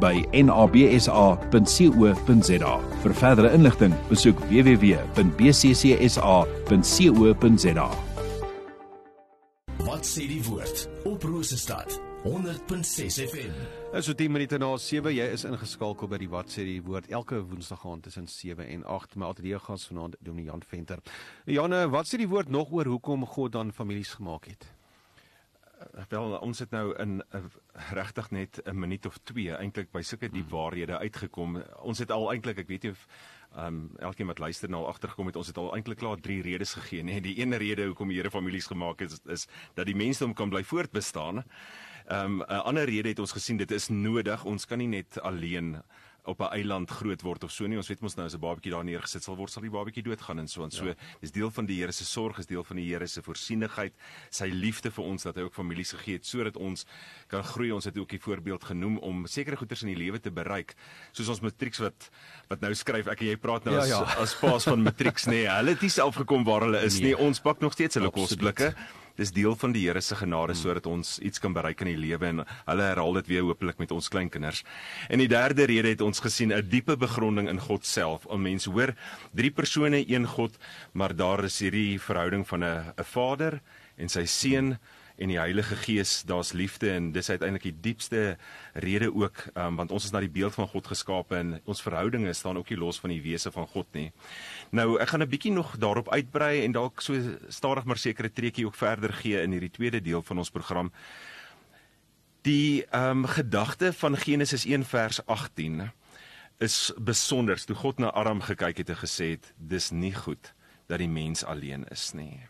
by nabsa.co.za. Vir verdere inligting, besoek www.bccsa.co.za. Wat sê die woord op Rosestad 100.6 FM. Is so 10 minute na 7, jy is ingeskakel by die Wat sê die woord elke woensdag aand tussen 7 en 8 met ateljee gas vanaand Dominee Jan Venter. Janne, wat sê die woord nog oor hoekom God dan families gemaak het? Wel ons het nou in uh, regtig net 'n minuut of 2 eintlik by sulke diep hmm. waarhede uitgekom. Ons het al eintlik, ek weet nie of ehm um, elkeen wat luister nou agtergekom het, ons het al eintlik klaar drie redes gegee, nê. Die een rede hoekom die Here families gemaak het is, is dat die mensdom kan bly voortbestaan. Ehm um, 'n ander rede het ons gesien dit is nodig. Ons kan nie net alleen op 'n eiland groot word of so nie. Ons weet mos nou as 'n babatjie daar neergesit sal word, sal die babatjie doodgaan en so en so. Ja. Dis deel van die Here se sorg, is deel van die Here se voorsienigheid, sy liefde vir ons dat hy ook families gegee het sodat ons kan groei. Ons het ook die voorbeeld genoem om sekere goeders in die lewe te bereik, soos ons matrieks wat wat nou skryf. Ek en jy praat nou ja, as ja. as paas van matrieks nê. Nee, hulle het nie self gekom waar hulle is nee. nie. Ons pak nog steeds hulle kosblikke dis deel van die Here se genade hmm. sodat ons iets kan bereik in die lewe en hulle herhaal dit weer hopelik met ons kleinkinders. En die derde rede het ons gesien 'n diepe begronding in God self. Om mense hoor, drie persone, een God, maar daar is hierdie verhouding van 'n 'n Vader en sy seun hmm en die Heilige Gees, daar's liefde en dis uiteindelik die diepste rede ook, um, want ons is na die beeld van God geskape en ons verhoudinge staan ook nie los van die wese van God nie. Nou, ek gaan 'n bietjie nog daarop uitbrei en dalk so stadig maar sekere treukie ook verder gee in hierdie tweede deel van ons program. Die ehm um, gedagte van Genesis 1 vers 18 is besonder. Toe God na Adam gekyk het en gesê het, dis nie goed dat die mens alleen is nie.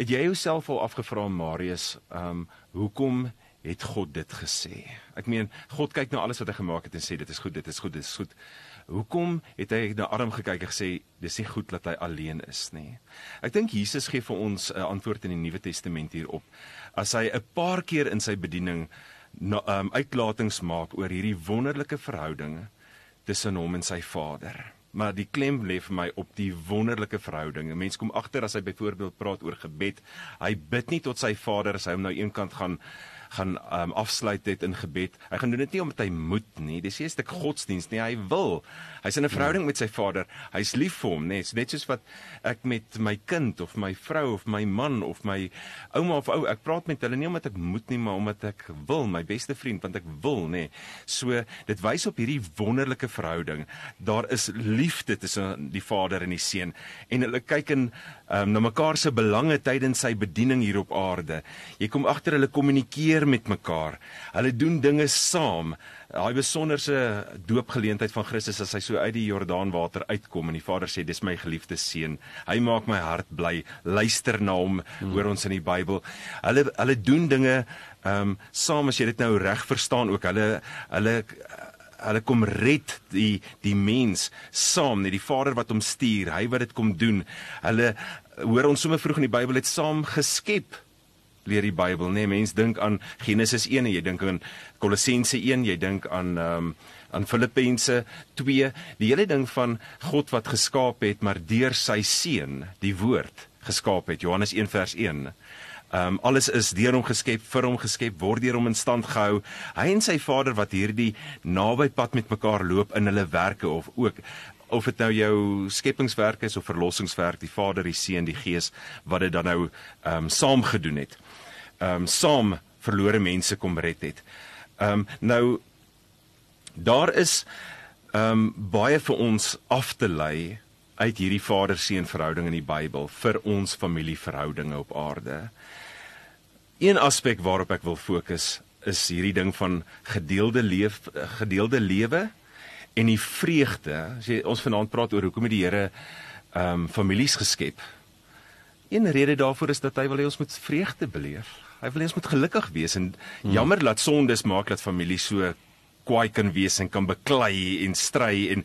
Het jy jouself al afgevra Marius, ehm um, hoekom het God dit gesê? Ek meen, God kyk na alles wat hy gemaak het en sê dit is goed, dit is goed, dit is goed. Hoekom het hy na Adam gekyk en gesê dis nie goed dat hy alleen is nie? Ek dink Jesus gee vir ons 'n uh, antwoord in die Nuwe Testament hierop. As hy 'n paar keer in sy bediening na, um, uitlatings maak oor hierdie wonderlike verhouding tussen hom en sy Vader maar die klem lê vir my op die wonderlike verhouding. Mense kom agter as hy byvoorbeeld praat oor gebed. Hy bid nie tot sy Vader as hy hom nou eenkant gaan gaan um, afsluit het in gebed. Hy gaan doen dit nie omdat hy moet nie. Dis nie 'n stuk godsdiens nie. Hy wil. Hy's in 'n verhouding met sy Vader. Hy's lief vir hom, net net soos wat ek met my kind of my vrou of my man of my ouma of ou, ek praat met hulle nie omdat ek moet nie, maar omdat ek wil, my beste vriend, want ek wil, nê. So dit wys op hierdie wonderlike verhouding. Daar is liefde tussen die Vader en die Seun en hulle kyk in um, na mekaar se belange tydens sy bediening hier op aarde. Jy kom agter hulle kommunikeer met mekaar. Hulle doen dinge saam. Daai besonderse doopgeleentheid van Christus as hy so uit die Jordaanwater uitkom en die Vader sê dis my geliefde seun. Hy maak my hart bly. Luister na hom, hmm. hoor ons in die Bybel. Hulle hulle doen dinge ehm um, saam as jy dit nou reg verstaan ook. Hulle hulle hulle kom red die die mens saam net die Vader wat hom stuur hy wat dit kom doen hulle hoor ons sommer vroeg in die Bybel het saam geskep leer die Bybel nê nee, mens dink aan Genesis 1 en jy dink aan Kolossense 1 jy dink aan um, aan Filippense 2 die hele ding van God wat geskaap het maar deur sy seun die woord geskaap het Johannes 1 vers 1 Ehm um, alles is deur hom geskep, vir hom geskep, word deur hom in stand gehou. Hy en sy Vader wat hierdie naby pad met mekaar loop in hulle werke of ook of dit nou jou skepingswerk is of verlossingswerk, die Vader, die Seun, die Gees wat dit dan nou ehm um, saam gedoen het. Ehm um, saam verlore mense kom red het. Ehm um, nou daar is ehm um, baie vir ons af te lei uit hierdie vader-seun verhouding in die Bybel vir ons familieverhoudinge op aarde. Een aspek waarop ek wil fokus is hierdie ding van gedeelde leef gedeelde lewe en die vreugde. As jy ons vanaand praat oor hoekom het die Here ehm um, families geskep? Een rede daarvoor is dat hy wil hê ons moet vreugde beleef. Hy wil hê ons moet gelukkig wees en hmm. jammer laat sondes maak dat familie so kwaai kan wees en kan beklei en stry en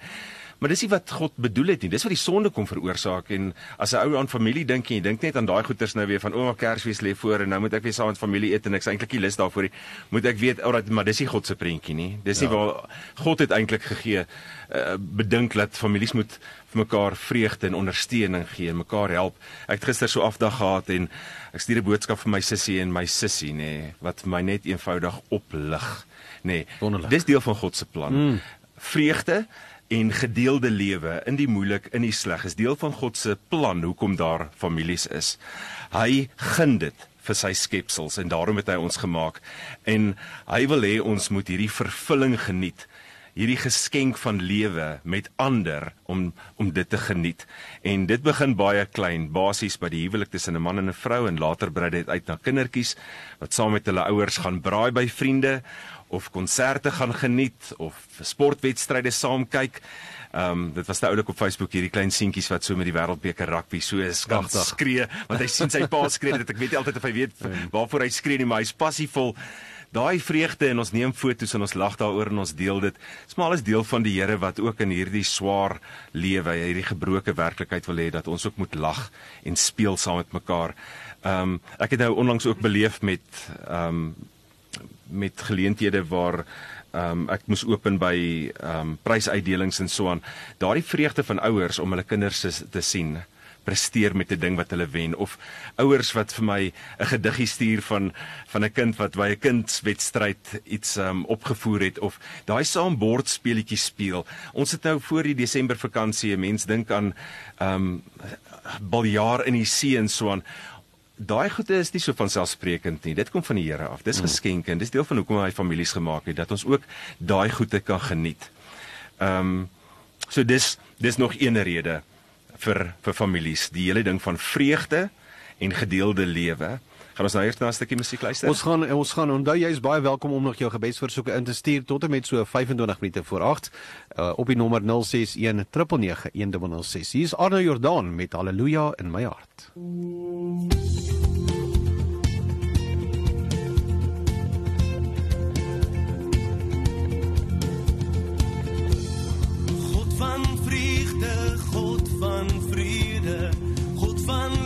Maar dis nie wat God bedoel het nie. Dis wat die sonde kom veroorsaak en as 'n ou aan familie dink en jy dink net aan daai goeters nou weer van ouma Kersfees lê voor en nou moet ek weer saam met familie eet en ek's eintlik nie lus daarvoor nie. Moet ek weet alraai, maar dis nie God se prentjie nie. Dis nie ja. waar God het eintlik gegee uh, bedink dat families moet vir mekaar vreugde en ondersteuning gee mekaar help. Ek het gister so afdag gehad en ek stuur 'n boodskap vir my sussie en my sussie nê nee, wat my net eenvoudig oplig nê. Nee, dis deel van God se plan. Mm. Vreugde en gedeelde lewe in die moeilik in die sleg is deel van God se plan hoekom daar families is. Hy gun dit vir sy skepsels en daarom het hy ons gemaak en hy wil hê ons moet hierdie vervulling geniet hierdie geskenk van lewe met ander om om dit te geniet. En dit begin baie klein, basies by die huwelik tussen 'n man en 'n vrou en later brei dit uit na kindertjies wat saam met hulle ouers gaan braai by vriende of konserte gaan geniet of sportwedstryde saam kyk. Ehm um, dit was nou oulik op Facebook hierdie klein seentjies wat so met die wêreldbeker rugby so skagtig skree want hy sien sy pa skree dit ek weet nie altyd of hy weet waarvoor hy skree nie maar hy's passievol. Daai vreugde en ons neem foto's en ons lag daaroor en ons deel dit. Dis maar alles deel van die Here wat ook in hierdie swaar lewe, hierdie gebroke werklikheid wil hê dat ons ook moet lag en speel saam met mekaar. Ehm um, ek het nou onlangs ook beleef met ehm um, met geleenthede waar ehm um, ek moes open by ehm um, prysuitdelings en so aan. Daardie vreugde van ouers om hulle kinders te sien presteer met 'n ding wat hulle wen of ouers wat vir my 'n gediggie stuur van van 'n kind wat by 'n kindswedstryd iets um, opgevoer het of daai saam bordspeletjies speel. Ons het nou voor die Desember vakansie, mense dink aan ehm um, baljaar in die see en so aan daai goede is nie so van selfsprekend nie. Dit kom van die Here af. Dis mm. geskenke en dis deel van hoekom hy families gemaak het dat ons ook daai goede kan geniet. Ehm um, so dis dis nog een rede vir vir families, die hele ding van vreugde en gedeelde lewe. Gaan ons nou eers na 'n stukkie musiek luister? Ons gaan ons gaan onthou jy is baie welkom om nog jou gebedsversoeke in te stuur tot en met so 25 minute voor 8 uh, op die nommer 061 999 Hier is Arno Jordan met Halleluja in my hart. God van vreugde, God van vrede, God van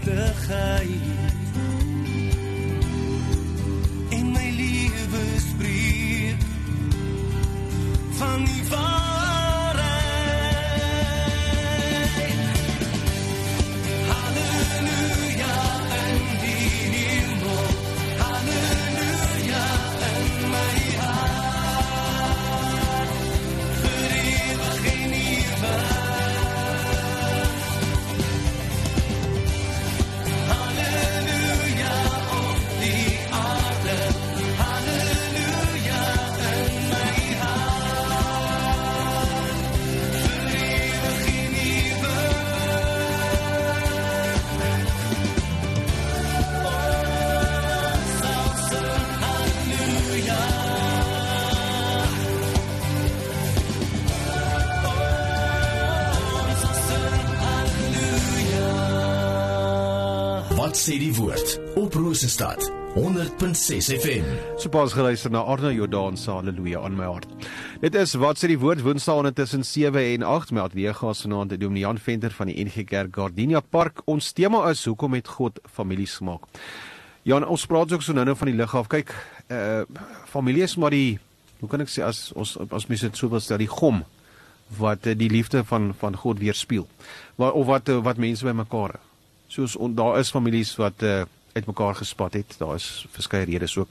waaragtigheid en Rosestad 100.6 FM. So pas geluister na Arno Jordan se haleluja aan my hart. Dit is wat sê die woord Woensdae tussen 7 en 8 met die gas vanaand Dominee Jan Venter van die NG Kerk Gardenia Park. Ons tema is hoekom het God families gemaak. Jan, ons praat ook so nou-nou van die lig af. Kyk, uh familie is maar die hoe kan ek sê as ons as mense dit so wil stel, die gom wat uh, die liefde van van God weerspieël. Of wat uh, wat mense by mekaar. Soos on, daar is families wat uh uitmekaar gespat het. Daar is verskeie redes ook.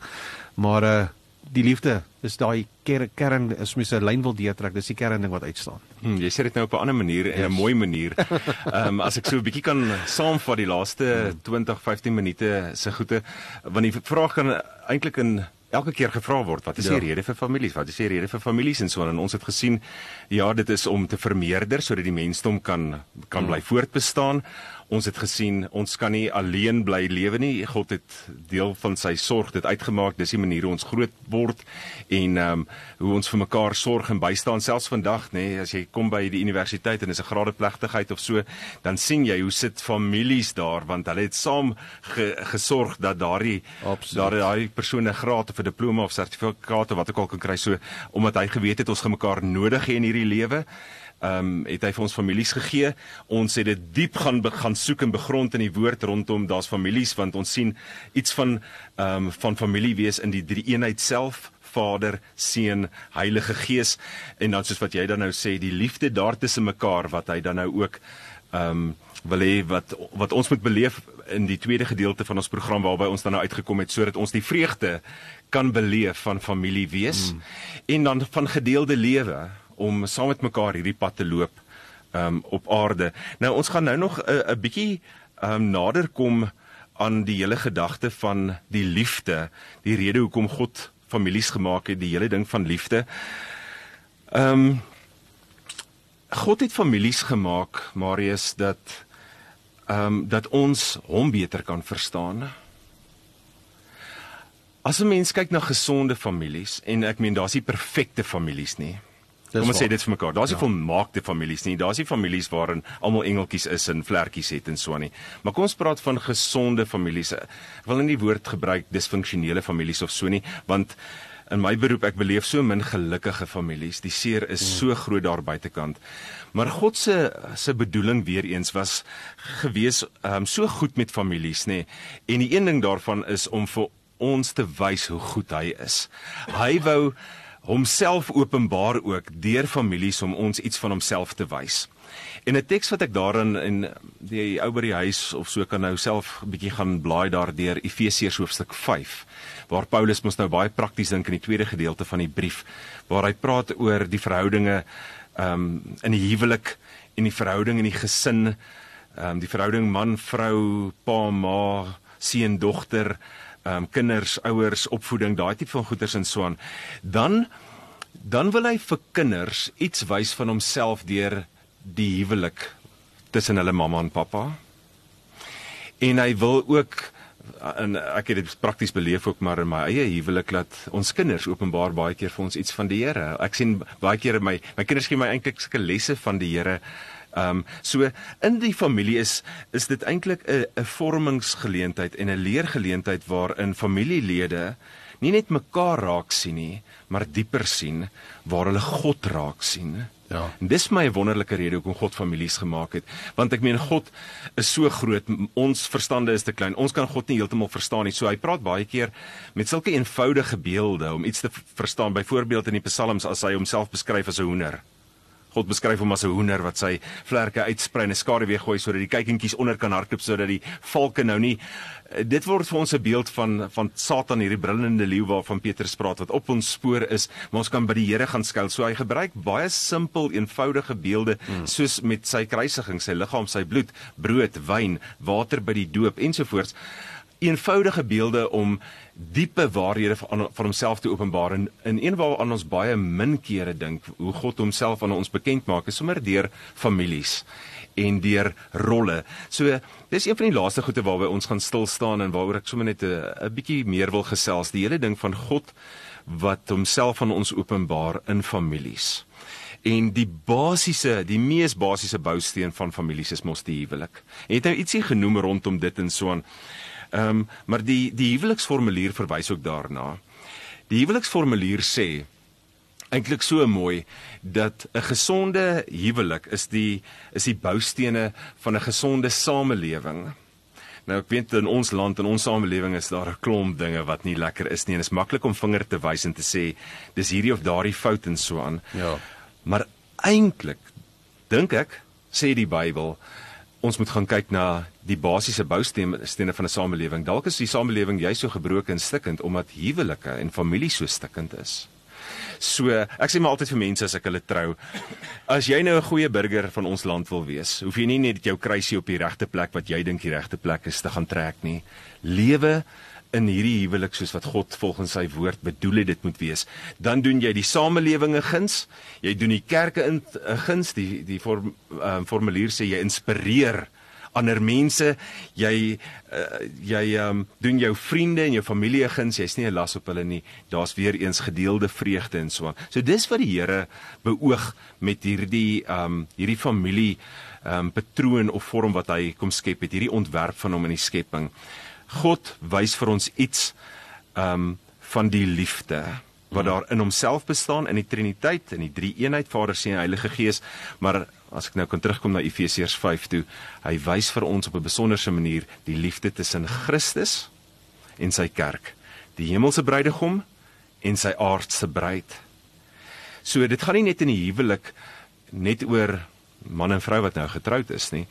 Maar uh die liefde is daai ker, kern is mens 'n lyn wil deurtrek. Dis die kern ding wat uitstaan. Hmm, jy sê dit nou op 'n ander manier en 'n Yes. mooi manier. Ehm um, as ek so 'n bietjie kan saamvat die laaste 20, 15 minute se goeie want die vraag kan eintlik in elke keer gevra word wat is die Ja. rede vir families? Wat is die rede vir families en so? En ons het gesien ja, dit is om te vermeerder sodat die mensdom kan kan bly voortbestaan. Ons het gesien ons kan nie alleen bly lewe nie. God het deel van sy sorg dit uitgemaak. Dis die manier hoe ons groot word en ehm um, hoe ons vir mekaar sorg en bystaan selfs vandag, nê, nee, as jy kom by die universiteit en dis 'n gradeplegtigheid of so, dan sien jy hoe sit families daar want hulle het saam ge, gesorg dat daardie daardie daai persoon 'n graad of 'n diploma of sertifikaat of wat ook al kan kry so omdat hy geweet het ons gaan mekaar nodig hê in hierdie lewe. Ehm um, het hy vir ons families gegee. Ons het dit diep gaan gaan soek en begrond in die woord rondom daar's families want ons sien iets van ehm um, van familie wees in die drie eenheid self. Vader, Seun, Heilige Gees en dan soos wat jy dan nou sê, die liefde daar tussen mekaar wat hy dan nou ook ehm um, wil hê wat wat ons moet beleef in die tweede gedeelte van ons program waarby ons dan nou uitgekom het sodat ons die vreugde kan beleef van familie wees mm. en dan van gedeelde lewe om saam met mekaar hierdie pad te loop um, op aarde. Nou ons gaan nou nog 'n 'n bietjie um, nader kom aan die hele gedagte van die liefde, die rede hoekom God families gemaak het, die hele ding van liefde. Ehm um, God het families gemaak, Marius, dat ehm um, dat ons hom beter kan verstaan. As 'n mens kyk na gesonde families en ek meen daar's nie perfekte families nie. Dis Kom ons sê dit vir mekaar. Daar's nie Ja. volmaakte families nie. Daar's nie families waarin almal engeltjies is en vlekkies het en so aan nie. Maar kom ons praat van gesonde families. Ek wil nie die woord gebruik disfunksionele families of so nie, want in my beroep ek beleef so min gelukkige families. Die seer is so groot daar buitekant. Maar God se se bedoeling weer eens was gewees um, so goed met families, nê. En die een ding daarvan is om vir ons te wys hoe goed hy is. Hy wou homself openbaar ook deur families om ons iets van homself te wys. En 'n teks wat ek daarin in die ou by die huis of so kan nou self 'n bietjie gaan blaai daardeur Efesiërs hoofstuk 5 waar Paulus mos nou baie prakties dink in die tweede gedeelte van die brief waar hy praat oor die verhoudinge um, in die huwelik en die verhouding in die gesin um, die verhouding man vrou pa ma seun dogter um, kinders ouers opvoeding daai tipe van goeders en so aan dan dan wil hy vir kinders iets wys van homself deur die huwelik tussen hulle mamma en pappa en hy wil ook en ek het dit prakties beleef ook maar in my eie huwelik dat ons kinders openbaar baie keer vir ons iets van die Here. Ek sien baie keer my my kinders gee my eintlik sulke lesse van die Here. Ehm um, so in die familie is is dit eintlik 'n 'n vormingsgeleentheid en 'n leergeleentheid waarin familielede nie net mekaar raak sien nie, maar dieper sien waar hulle God raak sien. Ja. En dis my wonderlike rede hoekom God families gemaak het, want ek meen God is so groot, ons verstande is te klein. Ons kan God nie heeltemal verstaan nie. So hy praat baie keer met sulke eenvoudige beelde om iets te verstaan. Byvoorbeeld in die Psalms as hy homself beskryf as 'n hoender. God beskryf hom as 'n hoender wat sy vlerke uitsprei en 'n skaduwee gooi sodat die kuikentjies onder kan hardloop sodat die valke nou nie dit word vir ons 'n beeld van van Satan hierdie brullende leeu waarvan Petrus praat wat op ons spoor is maar ons kan by die Here gaan skuil so hy gebruik baie simpel eenvoudige beelde mm. soos met sy kruisiging sy liggaam sy bloed brood wyn water by die doop ensovoorts eenvoudige beelde om diepe waarhede van van homself te openbaar en in een waaraan ons baie min kere dink hoe God homself aan ons bekend maak is sommer deur families en deur rolle. So dis een van die laaste goeie waarby ons gaan stil staan en waaroor ek sommer net 'n 'n bietjie meer wil gesels. Die hele ding van God wat homself aan ons openbaar in families. En die basiese, die mees basiese bousteen van families is mos die huwelik. Jy het nou ietsie genoem rondom dit en so aan. Ehm um, maar die die huweliksformulier verwys ook daarna. Die huweliksformulier sê eintlik so mooi dat 'n gesonde huwelik is die is die boustene van 'n gesonde samelewing. Nou ek weet in ons land en ons samelewing is daar 'n klomp dinge wat nie lekker is nie en dit is maklik om vinger te wys en te sê dis hierdie of daardie fout en so aan. Ja. Maar eintlik dink ek sê die Bybel ons moet gaan kyk na die basiese boustene van 'n samelewing. Dalk is die samelewing jy so gebroken en stikkend omdat huwelike en familie so stikkend is. So, ek sê maar altyd vir mense as ek hulle trou, as jy nou 'n goeie burger van ons land wil wees, hoef jy nie net jou kruisie op die regte plek wat jy dink die regte plek is te gaan trek nie. Lewe in hierdie huwelik soos wat God volgens sy woord bedoel het dit moet wees. Dan doen jy die samelewing 'n guns, jy doen die kerke in guns, die die vorm, uh, formulier sê jy inspireer ander mense. Jy uh, jy um, doen jou vriende en jou familie guns jy's nie 'n las op hulle nie. Daar's weer eens gedeelde vreugde en so aan. So dis wat die Here beoog met hierdie um, hierdie familie um, patroon of vorm wat hy kom skep het. Hierdie ontwerp van hom in die skepping. God wys vir ons iets um, van die liefde wat daar in homself bestaan in die Triniteit in die drie eenheid Vader Seun en Heilige Gees. Maar as ek nou kan terugkom na Efesiërs 5 toe hy wys vir ons op 'n besonderse manier die liefde tussen Christus en sy kerk die hemelse bruidegom en sy aardse bruid so dit gaan nie net in die huwelik net oor man en vrou wat nou getroud is nie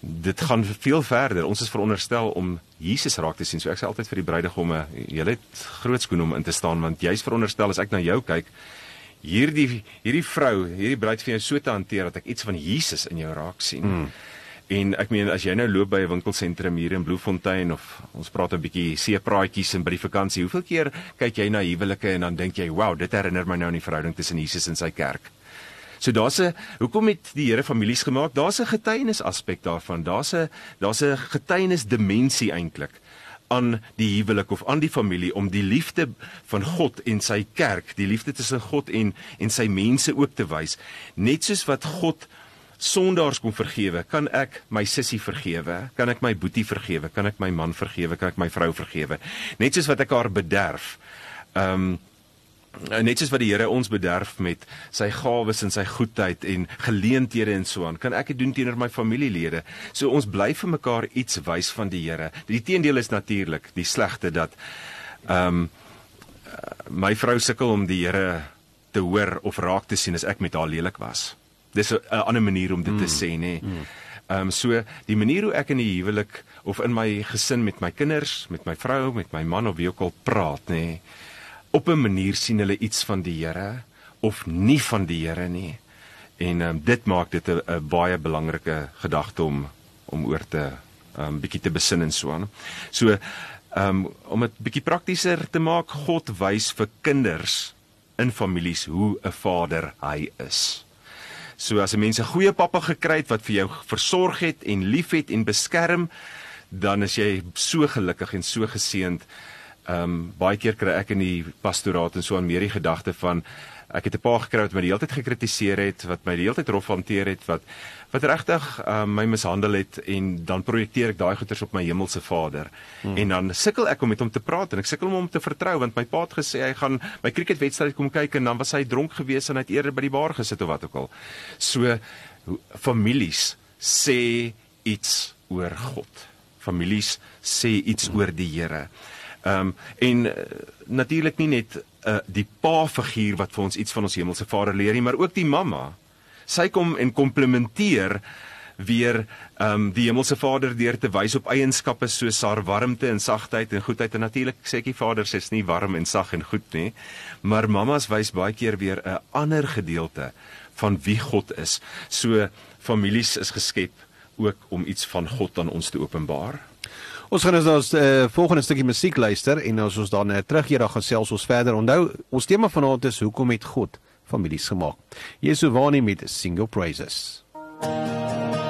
dit gaan veel verder. Ons is veronderstel om Jesus raak te sien. So ek sê altyd vir die bruidegomme, julle het groot skoene om in te staan want jy's veronderstel as ek na jou kyk, hierdie hierdie vrou, hierdie bruid vir jou so te hanteer dat ek iets van Jesus in jou raak sien. Hmm. En ek meen as jy nou loop by 'n winkelsentrum hier in Bloemfontein of ons praat 'n bietjie seepraatjies en by die vakansie, hoeveel keer kyk jy na huwelike en dan dink jy, "Wow, dit herinner my nou aan die verhouding tussen Jesus en sy kerk." So daar's 'n hoekom het die Here families gemaak? Daar's 'n getuienis aspek daarvan. Daar's 'n daar's 'n getuienis dimensie eintlik aan die huwelik of aan die familie om die liefde van God en sy kerk, die liefde tussen God en en sy mense ook te wys. Net soos wat God sondaars kom vergewe, kan ek my sussie vergewe, kan ek my boetie vergewe, kan ek my man vergewe, kan ek my vrou vergewe. Net soos wat ek haar bederf. Ehm um, net soos wat die Here ons bederf met sy gawes en sy goedheid en geleenthede en so aan, kan ek dit doen teenoor my familielede. So ons bly vir mekaar iets wys van die Here. Die teendeel is natuurlik die slegte dat ehm um, my vrou sukkel om die Here te hoor of raak te sien as ek met haar lelik was. Dis 'n ander manier om dit mm. te sê, nê. Nee. Ehm um, so die manier hoe ek in die huwelik of in my gesin met my kinders, met my vrou, met my man of wie ook al praat, nê. Nee, op 'n manier sien hulle iets van die Here of nie van die Here nie. En um, dit maak dit 'n baie belangrike gedagte om om oor te um bietjie te besin en so aan. So um om dit bietjie praktischer te maak, God wys vir kinders in families hoe 'n vader hy is. So as 'n mens 'n goeie pappa gekry het wat vir jou versorg het en liefhet en beskerm, dan is jy so gelukkig en so geseënd Ehm um, baie keer kry ek in die pastoraat en so aan meer die gedagte van Ek het 'n pa gekry wat my die hele tyd gekritiseer het, wat my die hele tyd rof hanteer het, wat wat regtig uh, my mishandel het en dan projekteer ek daai goeters op my hemelse Vader. Hmm. En dan sukkel ek om met hom te praat en ek sukkel om hom te vertrou want my pa het gesê hy gaan my cricketwedstryd kom kyk en dan was hy dronk geweest en hy het eerder by die bar gesit of wat ook al. So families sê iets oor God. Families sê iets oor die Here. Ehm um, en uh, natuurlik nie net uh, die pa figuur wat vir ons iets van ons hemelse Vader leer nie, maar ook die mamma. Sy kom en komplementeer weer ehm um, die hemelse Vader deur te wys op eienskappe soos haar warmte en sagtheid en goedheid en natuurlik sê ek die Vader sê's nie warm en sag en goed nie, maar mammas wys baie keer weer 'n ander gedeelte van wie God is. So families is geskep ook om iets van God aan ons te openbaar. Ons gaan nou ons uh, volgende stukkie musiek luister en as ons dan uh, terugkeer dan gesels ons verder. Onthou, ons tema vanaand is hoekom het God families gemaak. Jesu waarneming met single praises. Staring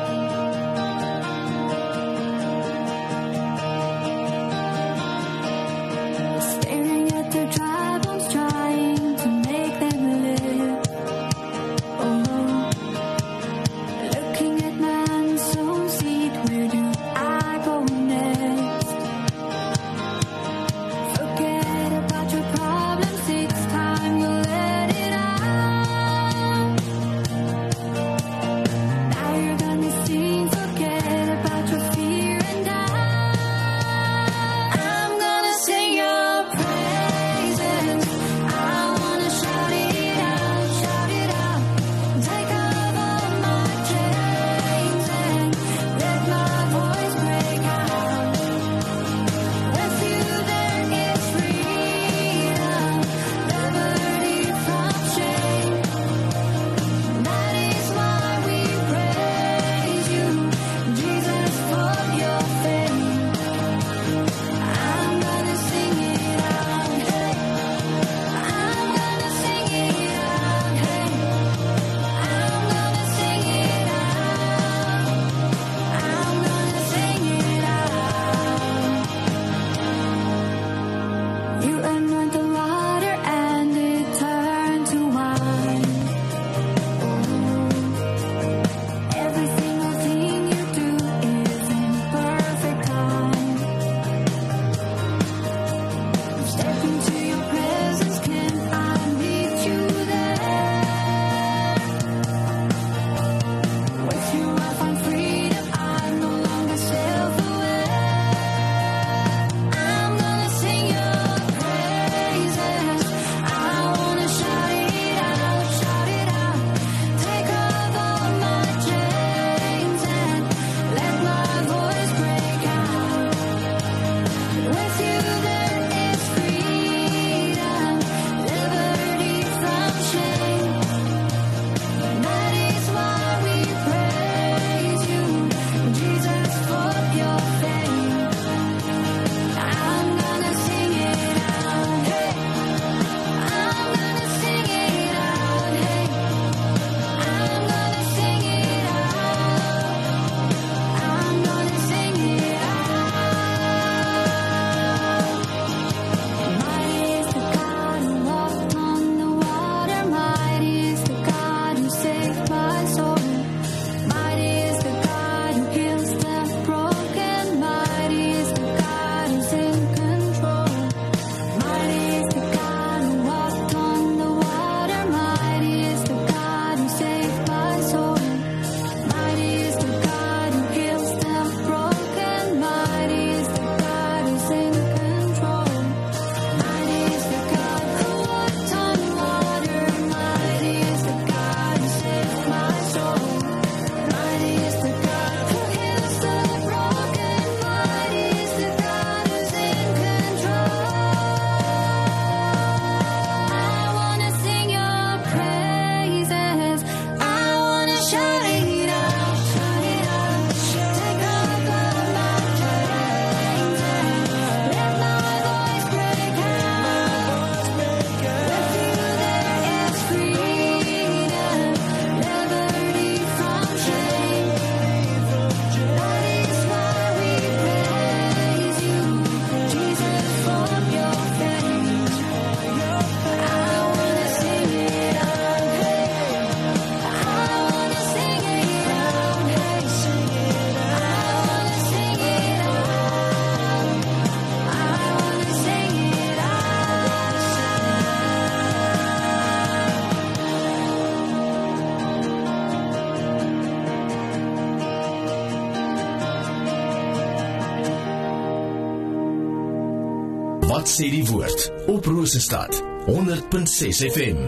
sê die woord op Rosestad 100.6 FM.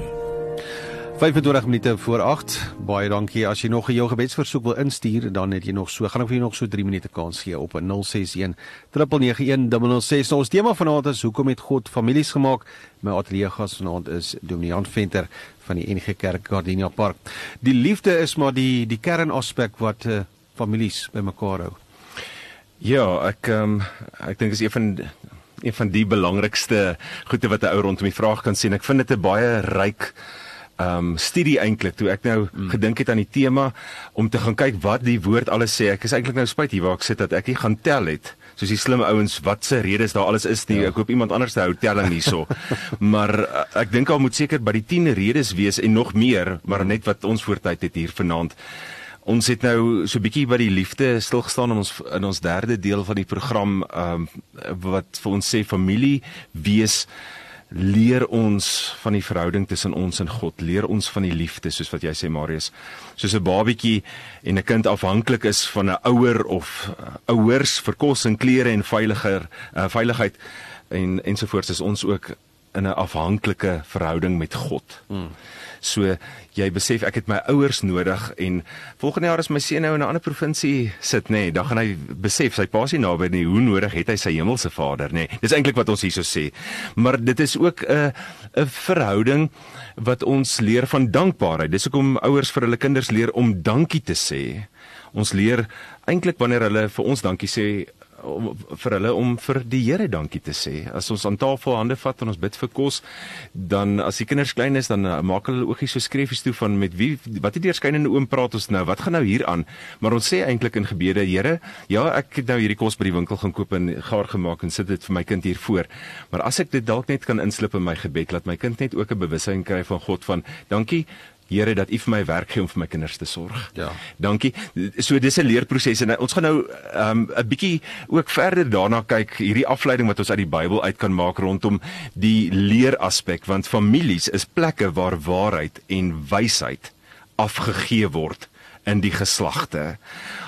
25 minute voor 8. Baie dankie. As jy nog 'n jou gebedsversoek wil instuur, dan het jy nog so, gaan ek vir jou nog so 3 minute kans gee op 061 391 006. Nou, ons tema vanaand is hoekom het God families gemaak? My ateljee gas vanaand is Dominee Jan Venter van die NG Kerk Gardenia Park. Die liefde is maar die die kernaspek wat uh, families bymekaar hou. Ja, ek um, ek dink is een van een van die belangrikste goede wat 'n ou rondom die vraag kan sien. Ek vind dit 'n baie ryk um studie eintlik toe ek nou mm. gedink het aan die tema om te gaan kyk wat die woord alles sê. Ek is eintlik nou spyt hier waar ek sit dat ek nie gaan tel het soos die slim ouens wat se redes daar alles is nie. Ja. Ek hoop iemand anders hou telling hierso. maar uh, ek dink al moet seker by die 10 redes wees en nog meer, maar net wat ons voortyd het hier vanaand. Ons het nou so 'n bietjie by die liefde stilgestaan in ons in ons derde deel van die program um wat vir ons sê familie wees leer ons van die verhouding tussen ons en God, leer ons van die liefde soos wat jy sê Marius. Soos 'n babietjie en 'n kind afhanklik is van 'n ouer of uh, ouers vir kos en klere en veiliger uh, veiligheid en ensovoorts is ons ook in 'n afhanklike verhouding met God. Hmm. So jy besef ek het my ouers nodig en volgende jaar as my seun nou in 'n ander provinsie sit nê, nee, dan gaan hy besef sy pa is nie naby nie, hoe nodig het hy sy hemelse Vader nê. Nee. Dis eintlik wat ons hierso sê. Maar dit is ook 'n 'n verhouding wat ons leer van dankbaarheid. Dis hoekom ouers vir hulle kinders leer om dankie te sê. Ons leer eintlik wanneer hulle vir ons dankie sê om vir hulle om vir die Here dankie te sê. As ons aan tafel hande vat en ons bid vir kos, dan as die kinders klein is, dan uh, maak hulle oogies so skreefies toe van met wie wat het deurskynende oom praat ons nou? Wat gaan nou hier aan? Maar ons sê eintlik in gebede, Here, ja, ek het nou hierdie kos by die winkel gaan koop en gaar gemaak en sit dit vir my kind hier voor. Maar as ek dit dalk net kan inslip in my gebed, laat my kind net ook 'n bewussyn kry van God van dankie Here dat U vir my werk gee om vir my kinders te sorg. Ja. Dankie. So dis 'n leerproses en ons gaan nou um, 'n um, bietjie ook verder daarna kyk hierdie afleiding wat ons uit die Bybel uit kan maak rondom die leeraspek want families is plekke waar waarheid en wysheid afgegee word in die geslagte.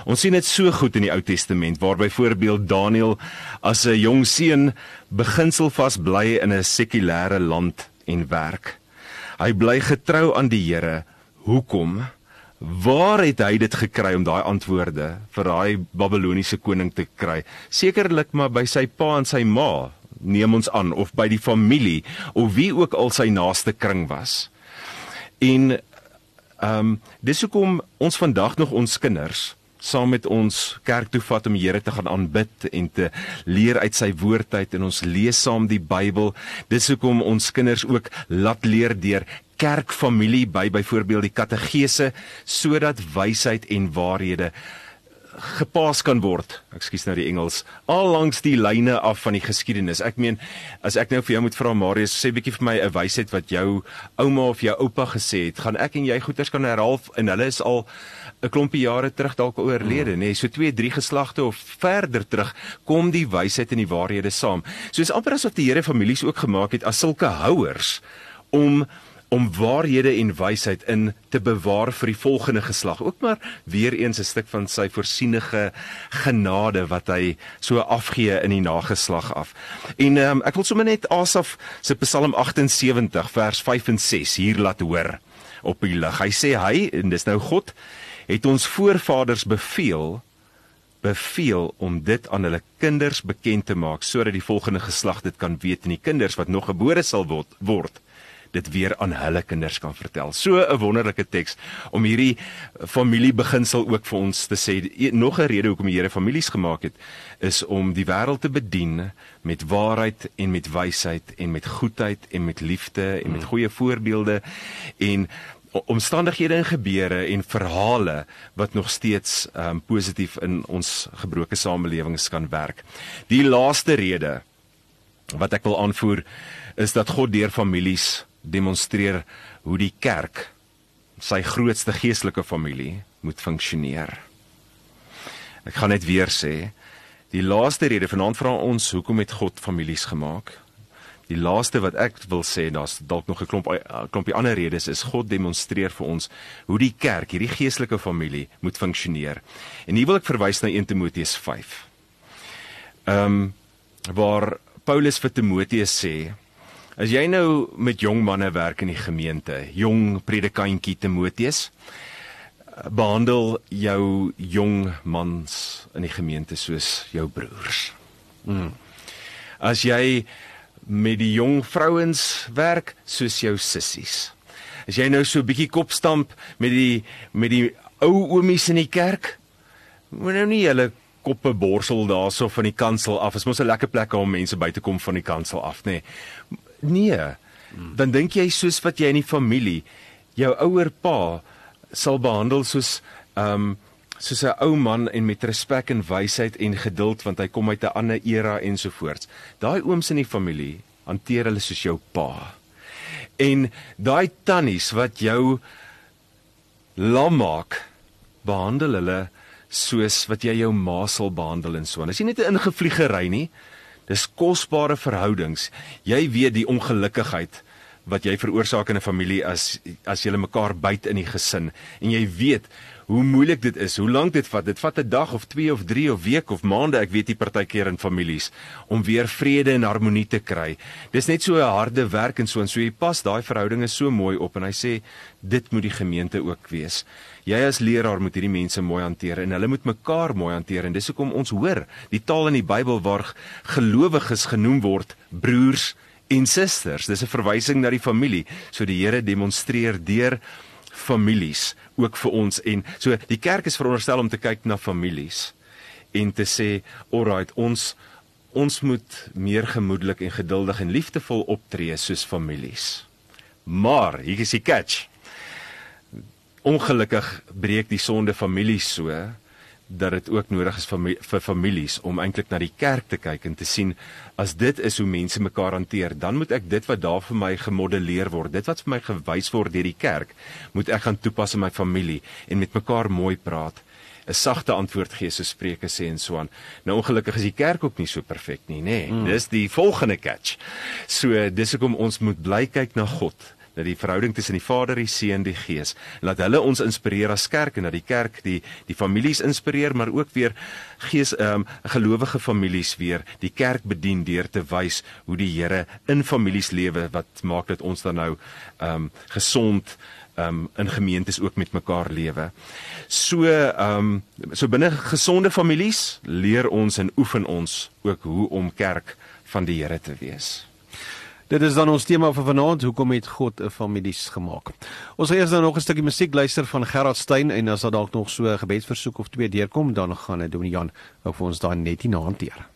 Ons sien dit so goed in die Ou Testament waar byvoorbeeld Daniël as 'n jong seun beginsel vas bly in 'n sekulêre land en werk. Hy bly getrou aan die Here. Hoekom? Waar het hy dit gekry om daai antwoorde vir daai Babiloniese koning te kry? Sekerlik maar by sy pa en sy ma, neem ons aan, of by die familie of wie ook al sy naaste kring was. En ehm um, dis hoekom ons vandag nog ons kinders saam met ons kerk toe vat om die Here te gaan aanbid en te leer uit sy woord uit en ons lees saam die Bybel. Dis hoekom ons kinders ook laat leer deur kerkfamilie by byvoorbeeld die katedese sodat wysheid en waarhede gepas kan word. Ekskuus nou die Engels. Al langs die lyne af van die geskiedenis. Ek meen as ek nou vir jou moet vra Marius, sê bietjie vir my 'n wysheid wat jou ouma of jou oupa gesê het, gaan ek en jy goeters kan herhaal en hulle is al 'n klompie jare terug dalk oorlede, nê, nee, so 2, 3 geslagte of verder terug kom die wysheid en die waarhede saam. So is amper asof die Here families ook gemaak het as sulke houers om om waarhede en wysheid in te bewaar vir die volgende geslag. Ook maar weer eens 'n stuk van sy voorsienige genade wat hy so afgee in die nageslag af. En um, ek wil sommer net Asaf se Psalm 78 vers 5 en 6 hier laat hoor op die lig. Hy sê hy en dis nou God het ons voorvaders beveel beveel om dit aan hulle kinders bekend te maak sodat die volgende geslag dit kan weet en die kinders wat nog gebore sal word, word dit weer aan hulle kinders kan vertel. So 'n wonderlike teks om hierdie familiebeginsel ook vir ons te sê. Nog 'n rede hoekom die Here families gemaak het is om die wêreld te bedien met waarheid en met wysheid en met goedheid en met liefde en met goeie voorbeelde en omstandighede en gebeure en verhale wat nog steeds um, positief in ons gebroke samelewings kan werk. Die laaste rede wat ek wil aanvoer is dat God deur families demonstreer hoe die kerk sy grootste geestelike familie moet funksioneer. Ek gaan net weer sê, die laaste rede vanaand vra ons hoekom het God families gemaak? Die laaste wat ek wil sê, daar's dalk nog 'n klomp klompie ander redes is God demonstreer vir ons hoe die kerk, hierdie geestelike familie moet funksioneer. En hier wil ek verwys na 1 Timoteus 5. Ehm um, waar Paulus vir Timoteus sê, as jy nou met jong manne werk in die gemeente, jong predikantjie Timoteus, behandel jou jong mans in die gemeente soos jou broers. Mm. As jy met die jong vrouens werk soos jou sissies. As jy nou so 'n bietjie kop stamp met die met die ou oomies in die kerk, moet nou nie hulle koppe borsel daarso van die kansel af. Dit is mos 'n lekker plek om mense by te kom van die kansel af, nê. Nee. Nee. Dan dink jy soos wat jy in die familie jou ouer pa sal behandel soos ehm um, soos 'n ou man en met respek en wysheid en geduld want hy kom uit 'n ander era ensovoorts. Daai ooms in die familie hanteer hulle soos jou pa. En daai tannies wat jou lam maak, behandel hulle soos wat jy jou ma sal behandel en so. Dis nie net 'n ingevliegery nie. Dis kosbare verhoudings. Jy weet die ongelukkigheid wat jy veroorsaak in 'n familie as as julle mekaar byt in die gesin en jy weet hoe moeilik dit is, hoe lank dit vat. Dit vat 'n dag of 2 of 3 of week of maande, ek weet nie partykeer in families om weer vrede en harmonie te kry. Dis net so 'n harde werk en so en so jy pas daai verhoudinge so mooi op en hy sê dit moet die gemeente ook wees. Jy as leraar moet hierdie mense mooi hanteer en hulle moet mekaar mooi hanteer en dis hoekom ons hoor die taal in die Bybel waar gelowiges genoem word broers en susters. Dis 'n verwysing na die familie. So die Here demonstreer deur families ook vir ons en so die kerk is veronderstel om te kyk na families en te sê, "Alright, ons ons moet meer gemoedelik en geduldig en liefdevol optree soos families." Maar hier is die catch. Ongelukkig breek die sonde families so dat dit ook nodig is vir, vir families om eintlik na die kerk te kyk en te sien as dit is hoe mense mekaar hanteer, dan moet ek dit wat daar vir my gemodelleer word, dit wat vir my gewys word deur die kerk, moet ek gaan toepas in my familie en met mekaar mooi praat. 'n sagte antwoord gee so Spreuke sê en so aan. Nou ongelukkig is die kerk ook nie so perfek nie, nê. Nee. Mm. Dis die volgende catch. So dis hoekom ons moet bly kyk na God dat die verhouding tussen die Vader, die Seun, die Gees, laat hulle ons inspireer as kerk en dat die kerk die die families inspireer, maar ook weer gees ehm um, gelowige families weer die kerk bedien deur te wys hoe die Here in families lewe wat maak dat ons dan nou ehm um, gesond um in gemeentes ook met mekaar lewe. So um so binne gesonde families leer ons en oefen ons ook hoe om kerk van die Here te wees. Dit is dan ons tema vir vanaand, hoekom het God 'n families gemaak. Ons gaan eers dan nog 'n stukkie musiek luister van Gerard Stein en as daar dalk nog so 'n gebedsversoek of twee deurkom, dan gaan dit Dominee Jan ook vir ons daai net in hanteer.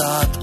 not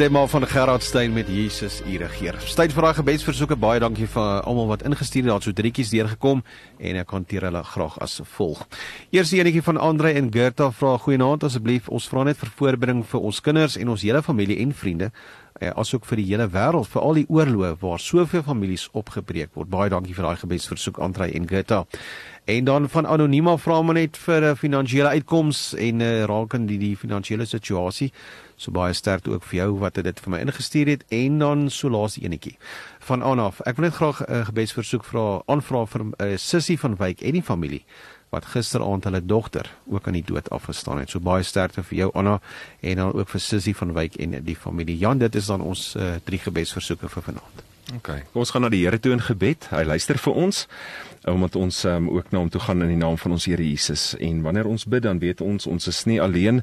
Stem maar van Gerard Stein met Jesus u regeer. Tyd vir daai gebedsversoeke. Baie dankie vir almal wat ingestuur het. Daar het so drietjies deurgekom en ek hanteer hulle graag as volg. Eers enetjie van Andre en Gerta vra goeienaand asseblief. Ons vra net vir voorbereiding vir ons kinders en ons hele familie en vriende eh, asook vir die hele wêreld vir al die oorloë waar soveel families opgebreek word. Baie dankie vir daai gebedsversoek Andre en Gerta. En dan van anoniema vra maar net vir 'n finansiële uitkoms en uh, rakende die, die finansiële situasie. So baie sterkte ook vir jou wat dit vir my ingestuur het en dan so laaste enetjie van Anaf. Ek wil net graag 'n uh, gebedsversoek vra aanvra vir 'n uh, sussie van Wyk en die familie wat gisteraand hulle dogter ook aan die dood afgestaan het. So baie sterkte vir jou Anna en dan ook vir sussie van Wyk en die familie. Jan, dit is dan ons uh, drie gebedsversoeke vir vanaand. OK. Kom ons gaan na die Here toe in gebed. Hy luister vir ons omdat ons um, ook na hom toe gaan in die naam van ons Here Jesus. En wanneer ons bid, dan weet ons ons is nie alleen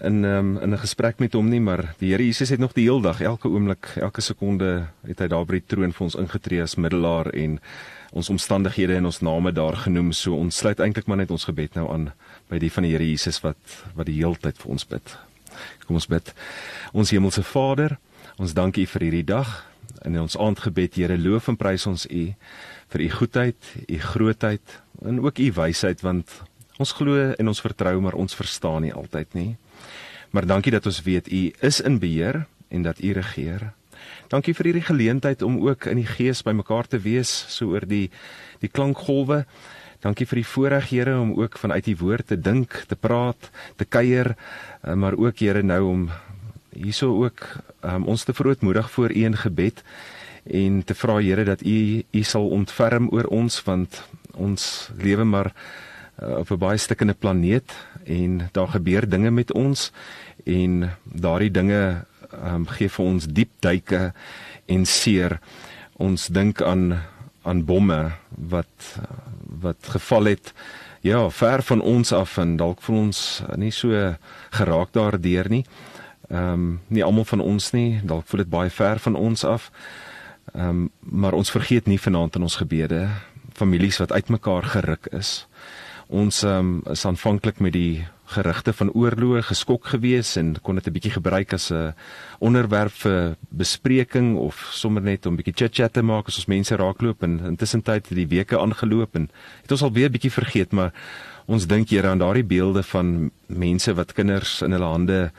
in um, in 'n gesprek met hom nie, maar die Here Jesus het nog die heel dag, elke oomblik, elke sekonde het hy daar by die troon vir ons ingetree as middelaar en ons omstandighede en ons name daar genoem. So ons sluit eintlik maar net ons gebed nou aan by die van die Here Jesus wat wat die heeltyd vir ons bid. Kom ons bid. Ons hemelse Vader, ons dank U vir hierdie dag. In ons aandgebed, Here, loof en prys ons U vir U goedheid, U grootheid en ook U wysheid want ons glo en ons vertrou maar ons verstaan nie altyd nie. Maar dankie dat ons weet U is in beheer en dat U regeer. Dankie vir hierdie geleentheid om ook in die gees bymekaar te wees so oor die die klankgolwe. Dankie vir die voorreg Here om ook vanuit U woord te dink, te praat, te kuier, eh, maar ook Here nou om hierso ook um, ons te verootmoedig voor U in gebed en te vra Here dat U U sal ontferm oor ons want ons lewe maar uh, op 'n baie stikkende planeet en daar gebeur dinge met ons en daardie dinge um, gee vir ons diep duike en seer. Ons dink aan aan bomme wat wat geval het ja, ver van ons af en dalk voel ons nie so geraak daardeur nie. Ehm um, nie almal van ons nie, dalk voel dit baie ver van ons af. Ehm um, maar ons vergeet nie vanaand in ons gebede families wat uitmekaar geruk is. Ons um, is aanvanklik met die gerigte van oorloë geskok gewees en kon dit 'n bietjie gebruik as 'n onderwerp vir bespreking of sommer net om bietjie chit-chat te maak as ons mense raakloop en intussen tyd het die weke aangeloop en het ons alweer 'n bietjie vergeet maar ons dink Here aan daardie beelde van mense wat kinders in hulle hande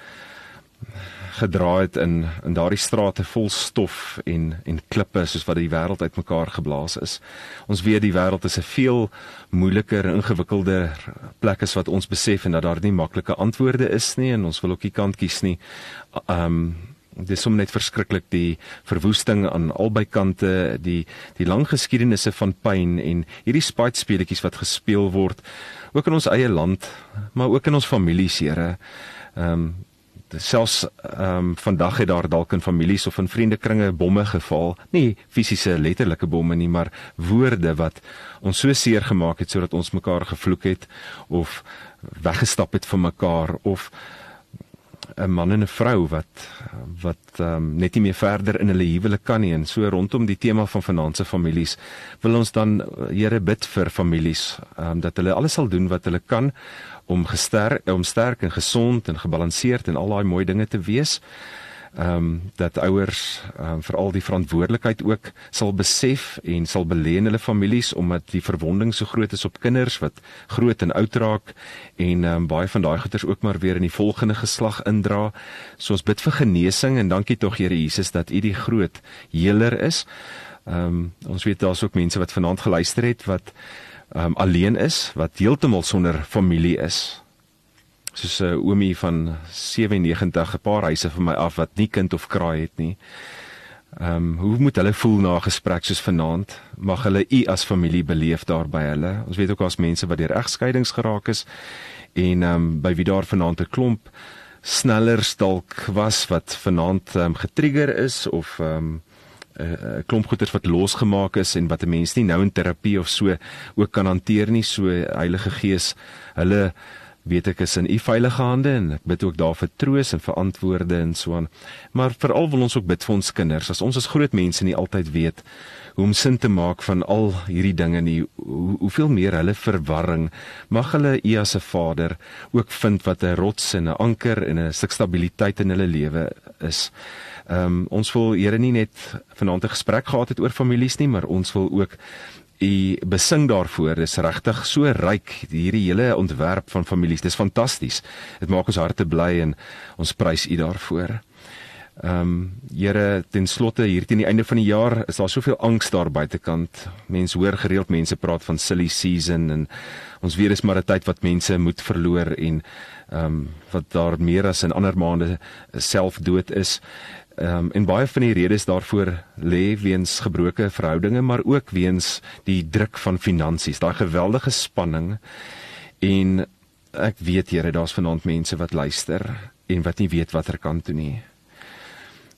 gedra het in in daardie strate vol stof en en klippe soos wat die wêreld uitmekaar geblaas is. Ons weet die wêreld is 'n veel moeiliker en ingewikkelder plek as wat ons besef en dat daar nie maklike antwoorde is nie en ons wil ook nie kant kies nie. Um dis sommer net verskriklik die verwoesting aan albei kante, die die lang geskiedenisse van pyn en hierdie spaaitspeletjies wat gespeel word ook in ons eie land, maar ook in ons families, Here. Ehm um, selfs ehm um, vandag het daar dalk in families of in vriendekringe bomme geval, nie fisiese letterlike bomme nie, maar woorde wat ons so seer gemaak het sodat ons mekaar gevloek het of weggestap het van mekaar of 'n man en 'n vrou wat wat um, net nie meer verder in hulle huwelik kan nie. En so rondom die tema van finansiële families wil ons dan Here bid vir families um, dat hulle alles sal doen wat hulle kan om gesterk om sterk en gesond en gebalanseerd en al daai mooi dinge te wees ehm um, dat ouers ehm um, veral die verantwoordelikheid ook sal besef en sal belê in hulle families omdat die verwonding so groot is op kinders wat groot en oud raak en ehm um, baie van daai goeters ook maar weer in die volgende geslag indra. So ons bid vir genesing en dankie tog Here Jesus dat U die groot heler is. Ehm um, ons weet daar's ook mense wat vanaand geluister het wat ehm um, alleen is, wat heeltemal sonder familie is soos 'n uh, oomie van 97 'n paar huise van my af wat nie kind of kraai het nie. Ehm um, hoe moet hulle voel na 'n gesprek soos vanaand? Mag hulle u as familie beleef daar by hulle. Ons weet ook daar's mense wat deur egskeidings geraak is en ehm um, by wie daar vanaand 'n klomp sneller dalk was wat vanaand ehm um, getrigger is of ehm um, 'n klomp goeters wat losgemaak is en wat 'n mens nie nou in terapie of so ook kan hanteer nie so Heilige Gees hulle weet ek is in u veilige hande en ek bid ook daar vir troos en vir antwoorde en so aan. Maar veral wil ons ook bid vir ons kinders. As ons as groot mense nie altyd weet hoe om sin te maak van al hierdie dinge nie, hoe, hoeveel meer hulle verwarring, mag hulle u as 'n vader ook vind wat 'n rots en 'n anker en 'n stuk stabiliteit in hulle lewe is. Ehm um, ons wil Here nie net vanaand 'n gesprek gehad het oor families nie, maar ons wil ook u besing daarvoor. Dis regtig so ryk hierdie hele ontwerp van families. Dis fantasties. Dit maak ons harte bly en ons prys u daarvoor. Ehm um, Here, ten slotte hier teen die einde van die jaar is daar soveel angs daar buitekant. Mense hoor gereeld mense praat van silly season en ons weet dis maar 'n tyd wat mense moed verloor en ehm um, wat daar meer as in ander maande selfdood is. Ehm um, en baie van die redes daarvoor lê weens gebroke verhoudinge, maar ook weens die druk van finansies, daai geweldige spanning. En ek weet Here, daar's vanaand mense wat luister en wat nie weet watter kant toe nie.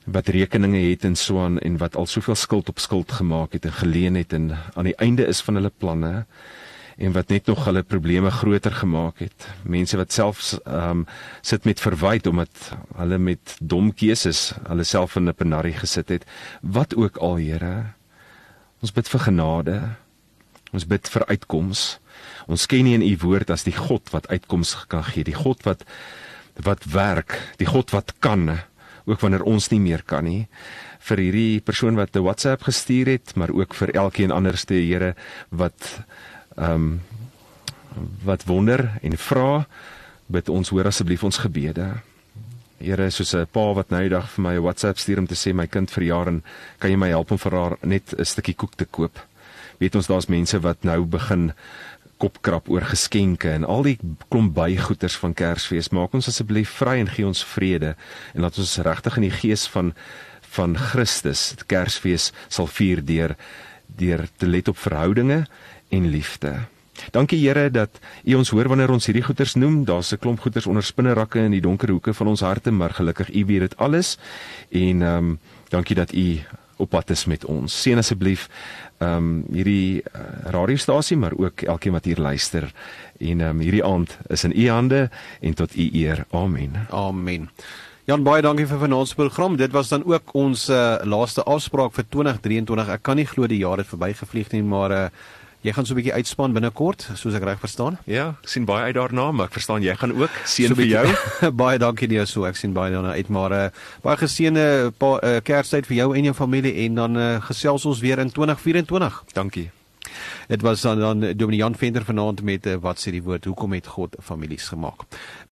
Wat rekeninge het en so aan en wat al soveel skuld op skuld gemaak het en geleen het en aan die einde is van hulle planne en wat net nog hulle probleme groter gemaak het. Mense wat selfs ehm um, sit met verwyd omdat hulle met dom keuses hulle self in 'n penarie gesit het. Wat ook al, Here. Ons bid vir genade. Ons bid vir uitkoms. Ons ken nie in u woord as die God wat uitkoms kan gee, die God wat wat werk, die God wat kan ook wanneer ons nie meer kan nie vir hierdie persoon wat 'n WhatsApp gestuur het, maar ook vir elkeen anderste Here wat ehm um, wat wonder en vra bid ons hoor asseblief ons gebede. Here soos 'n pa wat nou die dag vir my 'n WhatsApp stuur om te sê my kind verjaar en kan jy my help om vir haar net 'n stukkie koek te koop. Weet ons daar's mense wat nou begin kopkrap oor geskenke en al die klomp bygoeders van Kersfees. Maak ons asseblief vry en gee ons vrede en laat ons regtig in die gees van van Christus Kersfees sal vier deur deur te let op verhoudinge en liefde. Dankie Here dat U ons hoor wanneer ons hierdie goeters noem. Daar's 'n klomp goeters onder spinnerakke in die donker hoeke van ons harte, maar gelukkig U weet dit alles. En ehm um, dankie dat U op pad is met ons. Seën asseblief ehm um, hierdie uh, radiostasie, maar ook elkeen wat hier luister. En ehm um, hierdie aand is in U hande en tot U eer. Amen. Amen. Jan baie dankie vir vanaand se program. Dit was dan ook ons uh, laaste afspraak vir 2023. Ek kan nie glo die jaar het verbygevlieg nie, maar uh, Jy gaan so 'n bietjie uitspan binnekort, soos ek reg verstaan. Ja, ek sien baie uit daarna, maar ek verstaan jy gaan ook seën so vir jou. baie dankie nie so, ek sien baie daarna uit, maar uh, baie geseënde uh, Kerstyd vir jou en jou familie en dan uh, gesels ons weer in 2024. Dankie. Dit was dan dan Dominee Jan Venter vanaand met uh, wat sê die woord, hoekom het God families gemaak?